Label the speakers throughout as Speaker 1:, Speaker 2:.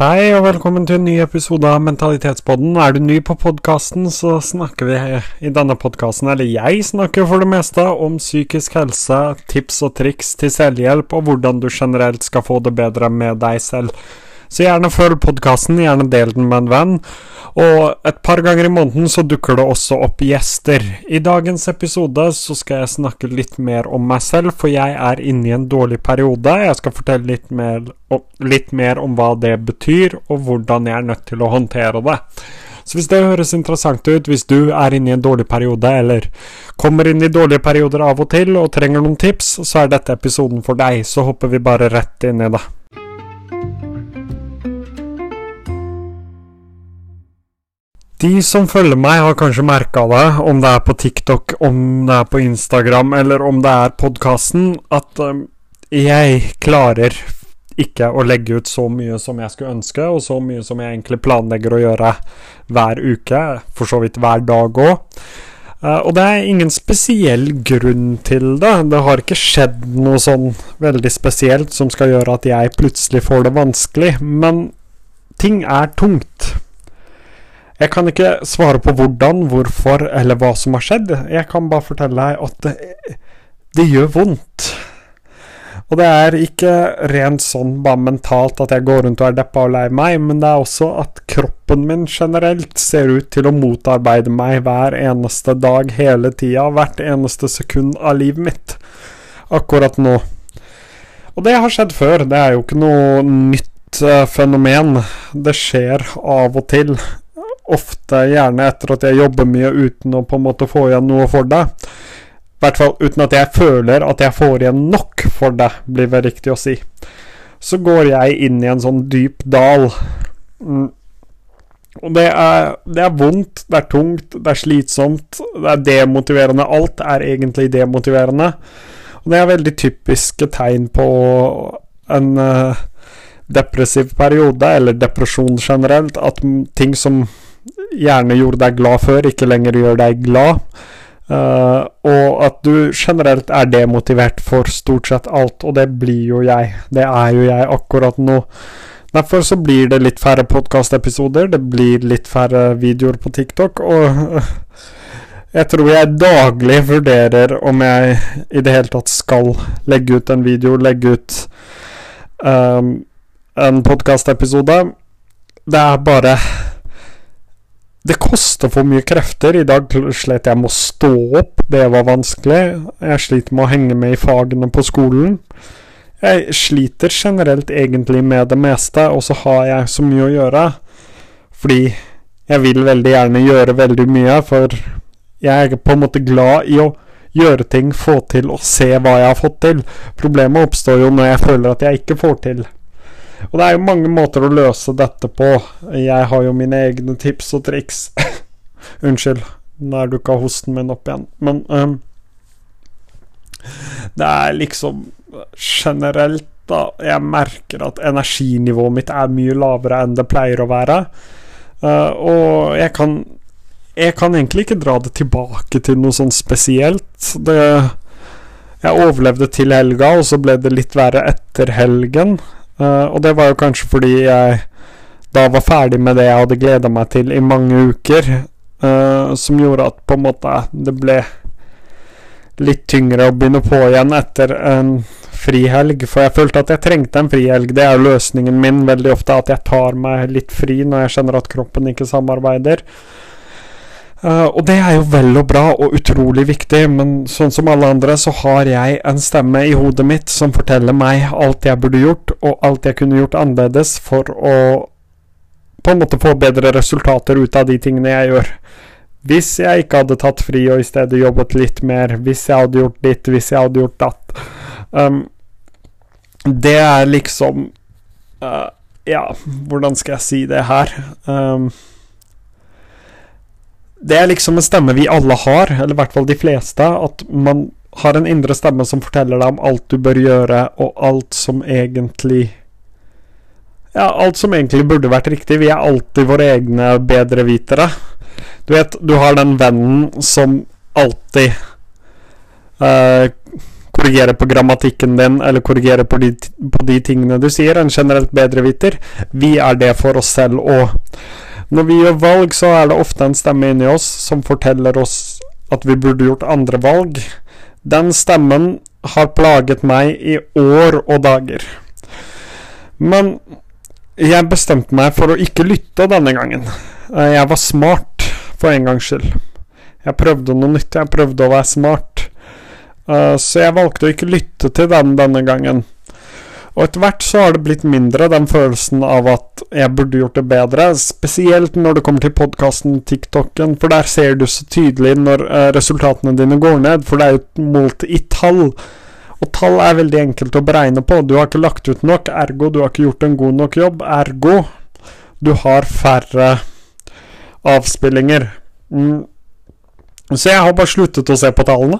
Speaker 1: Hei og velkommen til en ny episode av Mentalitetspodden. Er du ny på podkasten, så snakker vi i denne podkasten, eller jeg snakker for det meste, om psykisk helse, tips og triks til selvhjelp, og hvordan du generelt skal få det bedre med deg selv. Så gjerne følg podkasten, gjerne del den med en venn. Og et par ganger i måneden så dukker det også opp gjester. I dagens episode så skal jeg snakke litt mer om meg selv, for jeg er inne i en dårlig periode. Jeg skal fortelle litt mer, litt mer om hva det betyr, og hvordan jeg er nødt til å håndtere det. Så hvis det høres interessant ut, hvis du er inne i en dårlig periode, eller kommer inn i dårlige perioder av og til og trenger noen tips, så er dette episoden for deg. Så hopper vi bare rett inn i det. De som følger meg, har kanskje merka det, om det er på TikTok, om det er på Instagram, eller om det er podkasten, at um, jeg klarer ikke å legge ut så mye som jeg skulle ønske, og så mye som jeg egentlig planlegger å gjøre hver uke, for så vidt hver dag òg. Uh, og det er ingen spesiell grunn til det. Det har ikke skjedd noe sånn veldig spesielt som skal gjøre at jeg plutselig får det vanskelig, men ting er tungt. Jeg kan ikke svare på hvordan, hvorfor eller hva som har skjedd. Jeg kan bare fortelle deg at det, det gjør vondt. Og det er ikke rent sånn bare mentalt at jeg går rundt og er deppa og lei meg, men det er også at kroppen min generelt ser ut til å motarbeide meg hver eneste dag hele tida, hvert eneste sekund av livet mitt. Akkurat nå. Og det har skjedd før, det er jo ikke noe nytt uh, fenomen. Det skjer av og til ofte gjerne etter at jeg jobber mye uten å på en måte få igjen noe for det. I hvert fall uten at jeg føler at jeg får igjen nok for det, blir det riktig å si. Så går jeg inn i en sånn dyp dal. Mm. Og det er, det er, vondt, det er tungt, det er slitsomt, det er demotiverende. Alt er egentlig demotiverende. Og det er veldig typiske tegn på en uh, depressiv periode, eller depresjon generelt. At ting som gjerne gjorde deg glad før, ikke lenger gjør deg glad. Uh, og at du generelt er demotivert for stort sett alt, og det blir jo jeg. Det er jo jeg akkurat nå. Derfor så blir det litt færre podkastepisoder, det blir litt færre videoer på TikTok, og uh, jeg tror jeg daglig vurderer om jeg i det hele tatt skal legge ut en video, legge ut um, en podkastepisode. Det er bare det koster for mye krefter. I dag slet jeg med å stå opp, det var vanskelig. Jeg sliter med å henge med i fagene på skolen. Jeg sliter generelt egentlig med det meste, og så har jeg så mye å gjøre. Fordi jeg vil veldig gjerne gjøre veldig mye, for jeg er på en måte glad i å gjøre ting, få til og se hva jeg har fått til. Problemet oppstår jo når jeg føler at jeg ikke får til. Og det er jo mange måter å løse dette på. Jeg har jo mine egne tips og triks. Unnskyld, nå er dukka hosten min opp igjen. Men um, det er liksom generelt, da Jeg merker at energinivået mitt er mye lavere enn det pleier å være. Uh, og jeg kan Jeg kan egentlig ikke dra det tilbake til noe sånn spesielt. Det jeg overlevde til helga, og så ble det litt verre etter helgen. Uh, og det var jo kanskje fordi jeg da var ferdig med det jeg hadde gleda meg til i mange uker, uh, som gjorde at på en måte det ble litt tyngre å begynne på igjen etter en frihelg. For jeg følte at jeg trengte en frihelg. Det er jo løsningen min veldig ofte, at jeg tar meg litt fri når jeg kjenner at kroppen ikke samarbeider. Uh, og det er jo vel og bra og utrolig viktig, men sånn som alle andre så har jeg en stemme i hodet mitt som forteller meg alt jeg burde gjort, og alt jeg kunne gjort annerledes for å på en måte få bedre resultater ut av de tingene jeg gjør. Hvis jeg ikke hadde tatt fri og i stedet jobbet litt mer, hvis jeg hadde gjort ditt, hvis jeg hadde gjort datt um, Det er liksom uh, Ja, hvordan skal jeg si det her? Um, det er liksom en stemme vi alle har, eller i hvert fall de fleste, at man har en indre stemme som forteller deg om alt du bør gjøre, og alt som egentlig Ja, alt som egentlig burde vært riktig. Vi er alltid våre egne bedrevitere. Du vet, du har den vennen som alltid uh, korrigere på grammatikken din, eller korrigere på de, på de tingene du sier, en generelt bedreviter. Vi er det for oss selv òg. Når vi gjør valg, så er det ofte en stemme inni oss som forteller oss at vi burde gjort andre valg. Den stemmen har plaget meg i år og dager. Men jeg bestemte meg for å ikke lytte denne gangen. Jeg var smart, for en gangs skyld. Jeg prøvde noe nytt, jeg prøvde å være smart. Uh, så jeg valgte å ikke lytte til den denne gangen. Og etter hvert så har det blitt mindre den følelsen av at jeg burde gjort det bedre, spesielt når det kommer til podkasten TikToken, for der ser du så tydelig når uh, resultatene dine går ned, for det er jo målt i tall. Og tall er veldig enkelt å beregne på. Du har ikke lagt ut nok, ergo du har ikke gjort en god nok jobb, ergo du har færre avspillinger. Mm. Så jeg har bare sluttet å se på tallene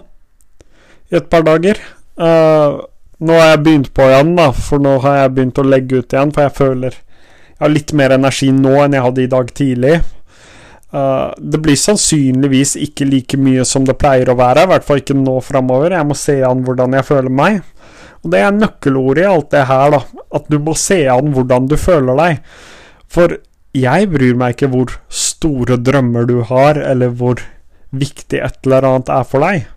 Speaker 1: i et par dager. Uh, nå har jeg begynt på igjen, da, for nå har jeg begynt å legge ut igjen, for jeg føler jeg har litt mer energi nå enn jeg hadde i dag tidlig. Uh, det blir sannsynligvis ikke like mye som det pleier å være, i hvert fall ikke nå framover. Jeg må se an hvordan jeg føler meg. Og det er nøkkelordet i alt det her, da. At du må se an hvordan du føler deg. For jeg bryr meg ikke hvor store drømmer du har, eller hvor viktig et eller annet er for deg.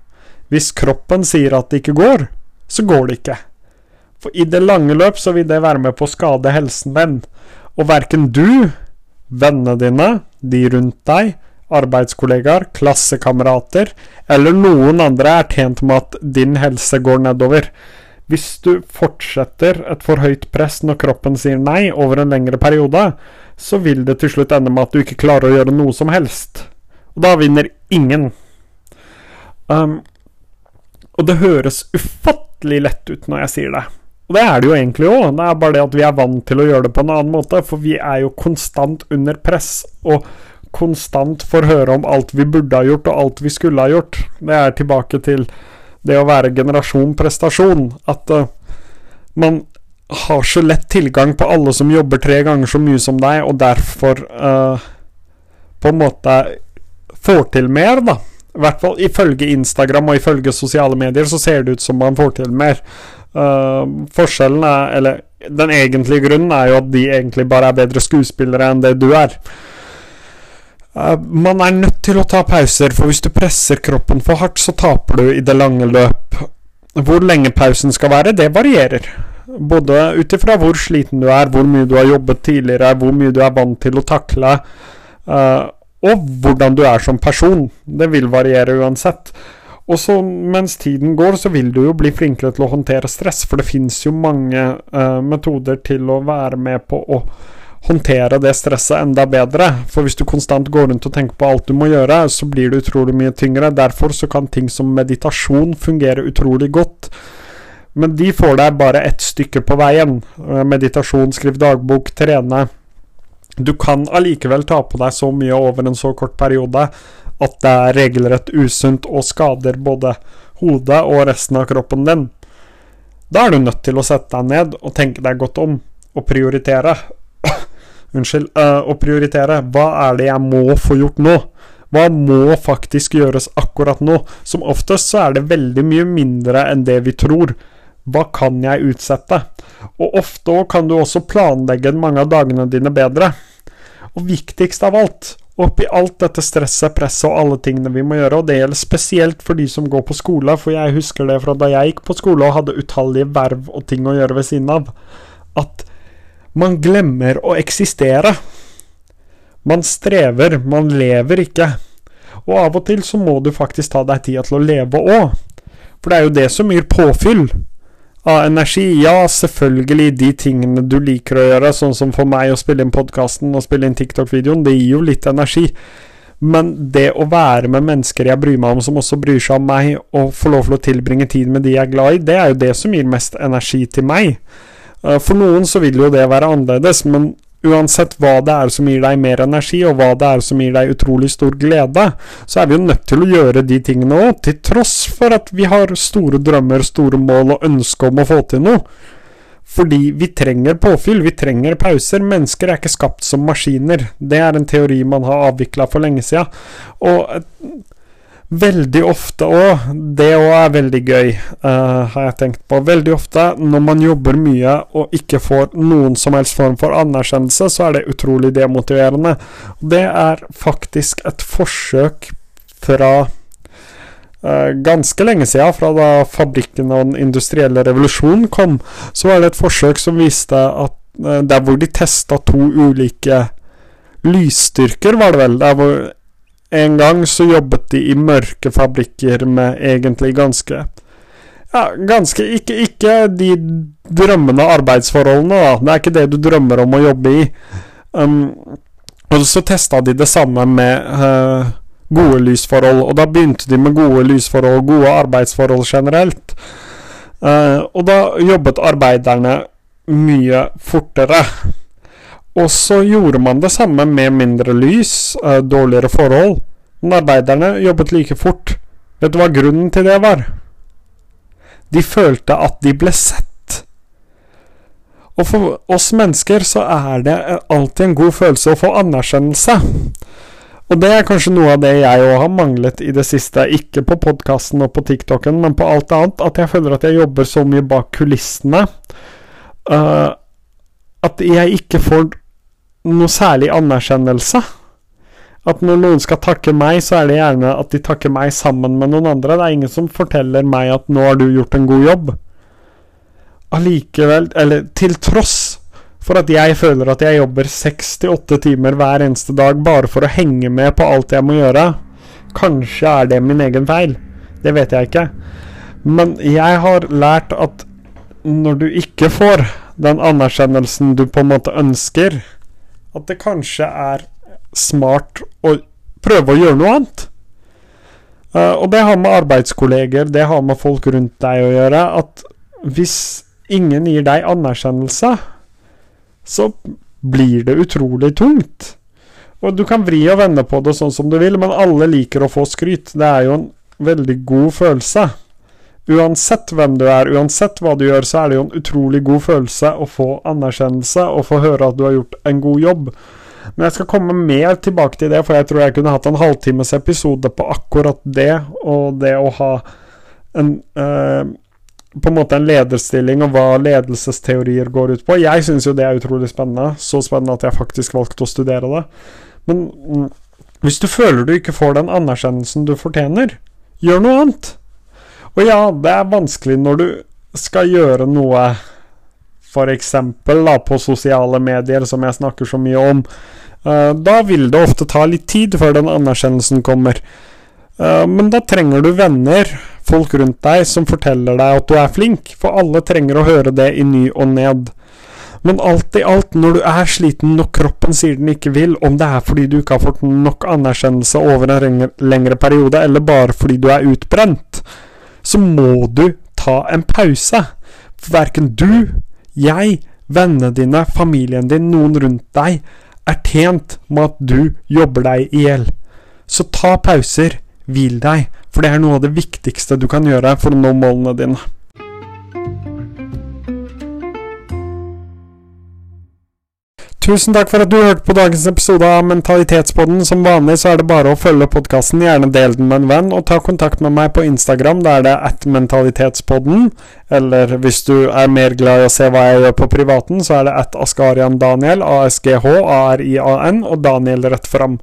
Speaker 1: Hvis kroppen sier at det ikke går, så går det ikke. For i det lange løp så vil det være med på å skade helsen din. Og verken du, vennene dine, de rundt deg, arbeidskollegaer, klassekamerater eller noen andre er tjent med at din helse går nedover. Hvis du fortsetter et for høyt press når kroppen sier nei over en lengre periode, så vil det til slutt ende med at du ikke klarer å gjøre noe som helst. Og da vinner ingen. Um, og det høres ufattelig lett ut når jeg sier det. Og det er det jo egentlig òg, det er bare det at vi er vant til å gjøre det på en annen måte. For vi er jo konstant under press, og konstant får høre om alt vi burde ha gjort, og alt vi skulle ha gjort. Det er tilbake til det å være generasjon prestasjon. At uh, man har så lett tilgang på alle som jobber tre ganger så mye som deg, og derfor uh, på en måte får til mer, da. I hvert fall ifølge Instagram og ifølge sosiale medier så ser det ut som man får til mer. Uh, forskjellen er Eller den egentlige grunnen er jo at de egentlig bare er bedre skuespillere enn det du er. Uh, man er nødt til å ta pauser, for hvis du presser kroppen for hardt, så taper du i det lange løp. Hvor lenge pausen skal være, det varierer. Både ut ifra hvor sliten du er, hvor mye du har jobbet tidligere, hvor mye du er vant til å takle. Uh, og hvordan du er som person. Det vil variere uansett. Og så mens tiden går, så vil du jo bli flinkere til å håndtere stress, for det fins jo mange uh, metoder til å være med på å håndtere det stresset enda bedre. For hvis du konstant går rundt og tenker på alt du må gjøre, så blir det utrolig mye tyngre. Derfor så kan ting som meditasjon fungere utrolig godt. Men de får deg bare ett stykke på veien. Eh, meditasjon, skriv dagbok, trene. Du kan allikevel ta på deg så mye over en så kort periode at det er regelrett usunt og skader både hodet og resten av kroppen din. Da er du nødt til å sette deg ned og tenke deg godt om, og prioritere. Unnskyld. Øh, å prioritere. Hva er det jeg må få gjort nå? Hva må faktisk gjøres akkurat nå? Som oftest så er det veldig mye mindre enn det vi tror. Hva kan jeg utsette? Og ofte kan du også planlegge mange av dagene dine bedre. Og viktigst av alt, oppi alt dette stresset, presset og alle tingene vi må gjøre, og det gjelder spesielt for de som går på skole, for jeg husker det fra da jeg gikk på skole og hadde utallige verv og ting å gjøre ved siden av, at man glemmer å eksistere. Man strever, man lever ikke. Og av og til så må du faktisk ta deg tida til å leve òg. For det er jo det som gir påfyll av energi. Ja, selvfølgelig de tingene du liker å gjøre, sånn som for meg å spille inn podkasten og spille inn TikTok-videoen, det gir jo litt energi. Men det å være med mennesker jeg bryr meg om, som også bryr seg om meg, og få lov til å tilbringe tid med de jeg er glad i, det er jo det som gir mest energi til meg. Eh, for noen så vil jo det være annerledes, men uansett hva det er som gir deg mer energi, og hva det er som gir deg utrolig stor glede, så er vi jo nødt til å gjøre de tingene òg, til tross for at vi har store drømmer, store mål og ønske om å få til noe. Fordi vi trenger påfyll, vi trenger pauser. Mennesker er ikke skapt som maskiner. Det er en teori man har avvikla for lenge sia. Veldig ofte òg, det òg er veldig gøy, uh, har jeg tenkt på. Veldig ofte når man jobber mye og ikke får noen som helst form for anerkjennelse, så er det utrolig demotiverende. Det er faktisk et forsøk fra uh, ganske lenge siden, fra da fabrikken og den industrielle revolusjonen kom, så var det et forsøk som viste at uh, der hvor de testa to ulike lysstyrker, var det vel, der hvor en gang så jobbet de i mørke fabrikker med egentlig ganske Ja, ganske Ikke, ikke de drømmende arbeidsforholdene, da. Det er ikke det du drømmer om å jobbe i. Um, og så testa de det samme med uh, gode lysforhold, og da begynte de med gode lysforhold, gode arbeidsforhold generelt. Uh, og da jobbet arbeiderne mye fortere. Og så gjorde man det samme med mindre lys, uh, dårligere forhold. Men arbeiderne jobbet like fort. Vet du hva grunnen til det var? De følte at de ble sett. Og for oss mennesker så er det alltid en god følelse å få anerkjennelse. Og det er kanskje noe av det jeg òg har manglet i det siste. Ikke på podkasten og på TikToken, men på alt annet. At jeg føler at jeg jobber så mye bak kulissene. Uh, at jeg ikke får noe særlig anerkjennelse. At når noen skal takke meg, så er det gjerne at de takker meg sammen med noen andre. Det er ingen som forteller meg at 'nå har du gjort en god jobb'. Allikevel, eller til tross for at jeg føler at jeg jobber seks til åtte timer hver eneste dag bare for å henge med på alt jeg må gjøre. Kanskje er det min egen feil. Det vet jeg ikke. Men jeg har lært at når du ikke får den anerkjennelsen du på en måte ønsker, at det kanskje er smart å prøve å gjøre noe annet. Uh, og det har med arbeidskolleger, det har med folk rundt deg å gjøre, at hvis ingen gir deg anerkjennelse, så blir det utrolig tungt. Og du kan vri og vende på det sånn som du vil, men alle liker å få skryt. Det er jo en veldig god følelse. Uansett hvem du er, uansett hva du gjør, så er det jo en utrolig god følelse å få anerkjennelse og få høre at du har gjort en god jobb. Men jeg skal komme mer tilbake til det, for jeg tror jeg kunne hatt en halvtimes episode på akkurat det, og det å ha en eh, på en måte en lederstilling og hva ledelsesteorier går ut på. Jeg syns jo det er utrolig spennende. Så spennende at jeg faktisk valgte å studere det. Men mm, hvis du føler du ikke får den anerkjennelsen du fortjener, gjør noe annet. Og ja, det er vanskelig når du skal gjøre noe f.eks. på sosiale medier, som jeg snakker så mye om. Uh, da vil det ofte ta litt tid før den anerkjennelsen kommer. Uh, men da trenger du venner, folk rundt deg, som forteller deg at du er flink, for alle trenger å høre det i ny og ned. Men alt i alt, når du er sliten når kroppen sier den ikke vil, om det er fordi du ikke har fått nok anerkjennelse over en lengre periode, eller bare fordi du er utbrent, så må du ta en pause. For verken du, jeg, vennene dine, familien din, noen rundt deg, er tjent med at du jobber deg i hjel. Så ta pauser, hvil deg, for det er noe av det viktigste du kan gjøre for å nå målene dine. Tusen takk for at du hørte på dagens episode av Mentalitetspodden. Som vanlig så er det bare å følge podkasten, gjerne del den med en venn, og ta kontakt med meg på Instagram. det er at mentalitetspodden. Eller hvis du er mer glad i å se hva jeg gjør på privaten, så er det at Askarian Daniel, A-S-G-H-A-R-I-A-N, og Daniel rett fram.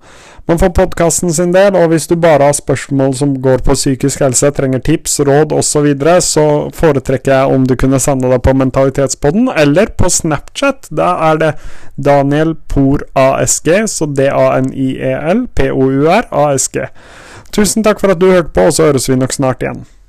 Speaker 1: Men for podkasten sin del, og hvis du bare har spørsmål som går på psykisk helse, trenger tips, råd osv., så, videre, så foretrekker jeg om du kunne sende det på Mentalitetspodden, eller på Snapchat. Da er det Daniel Por ASG, så D-A-N-I-E-L P-O-U-R ASG. Tusen takk for at du hørte på, og så høres vi nok snart igjen.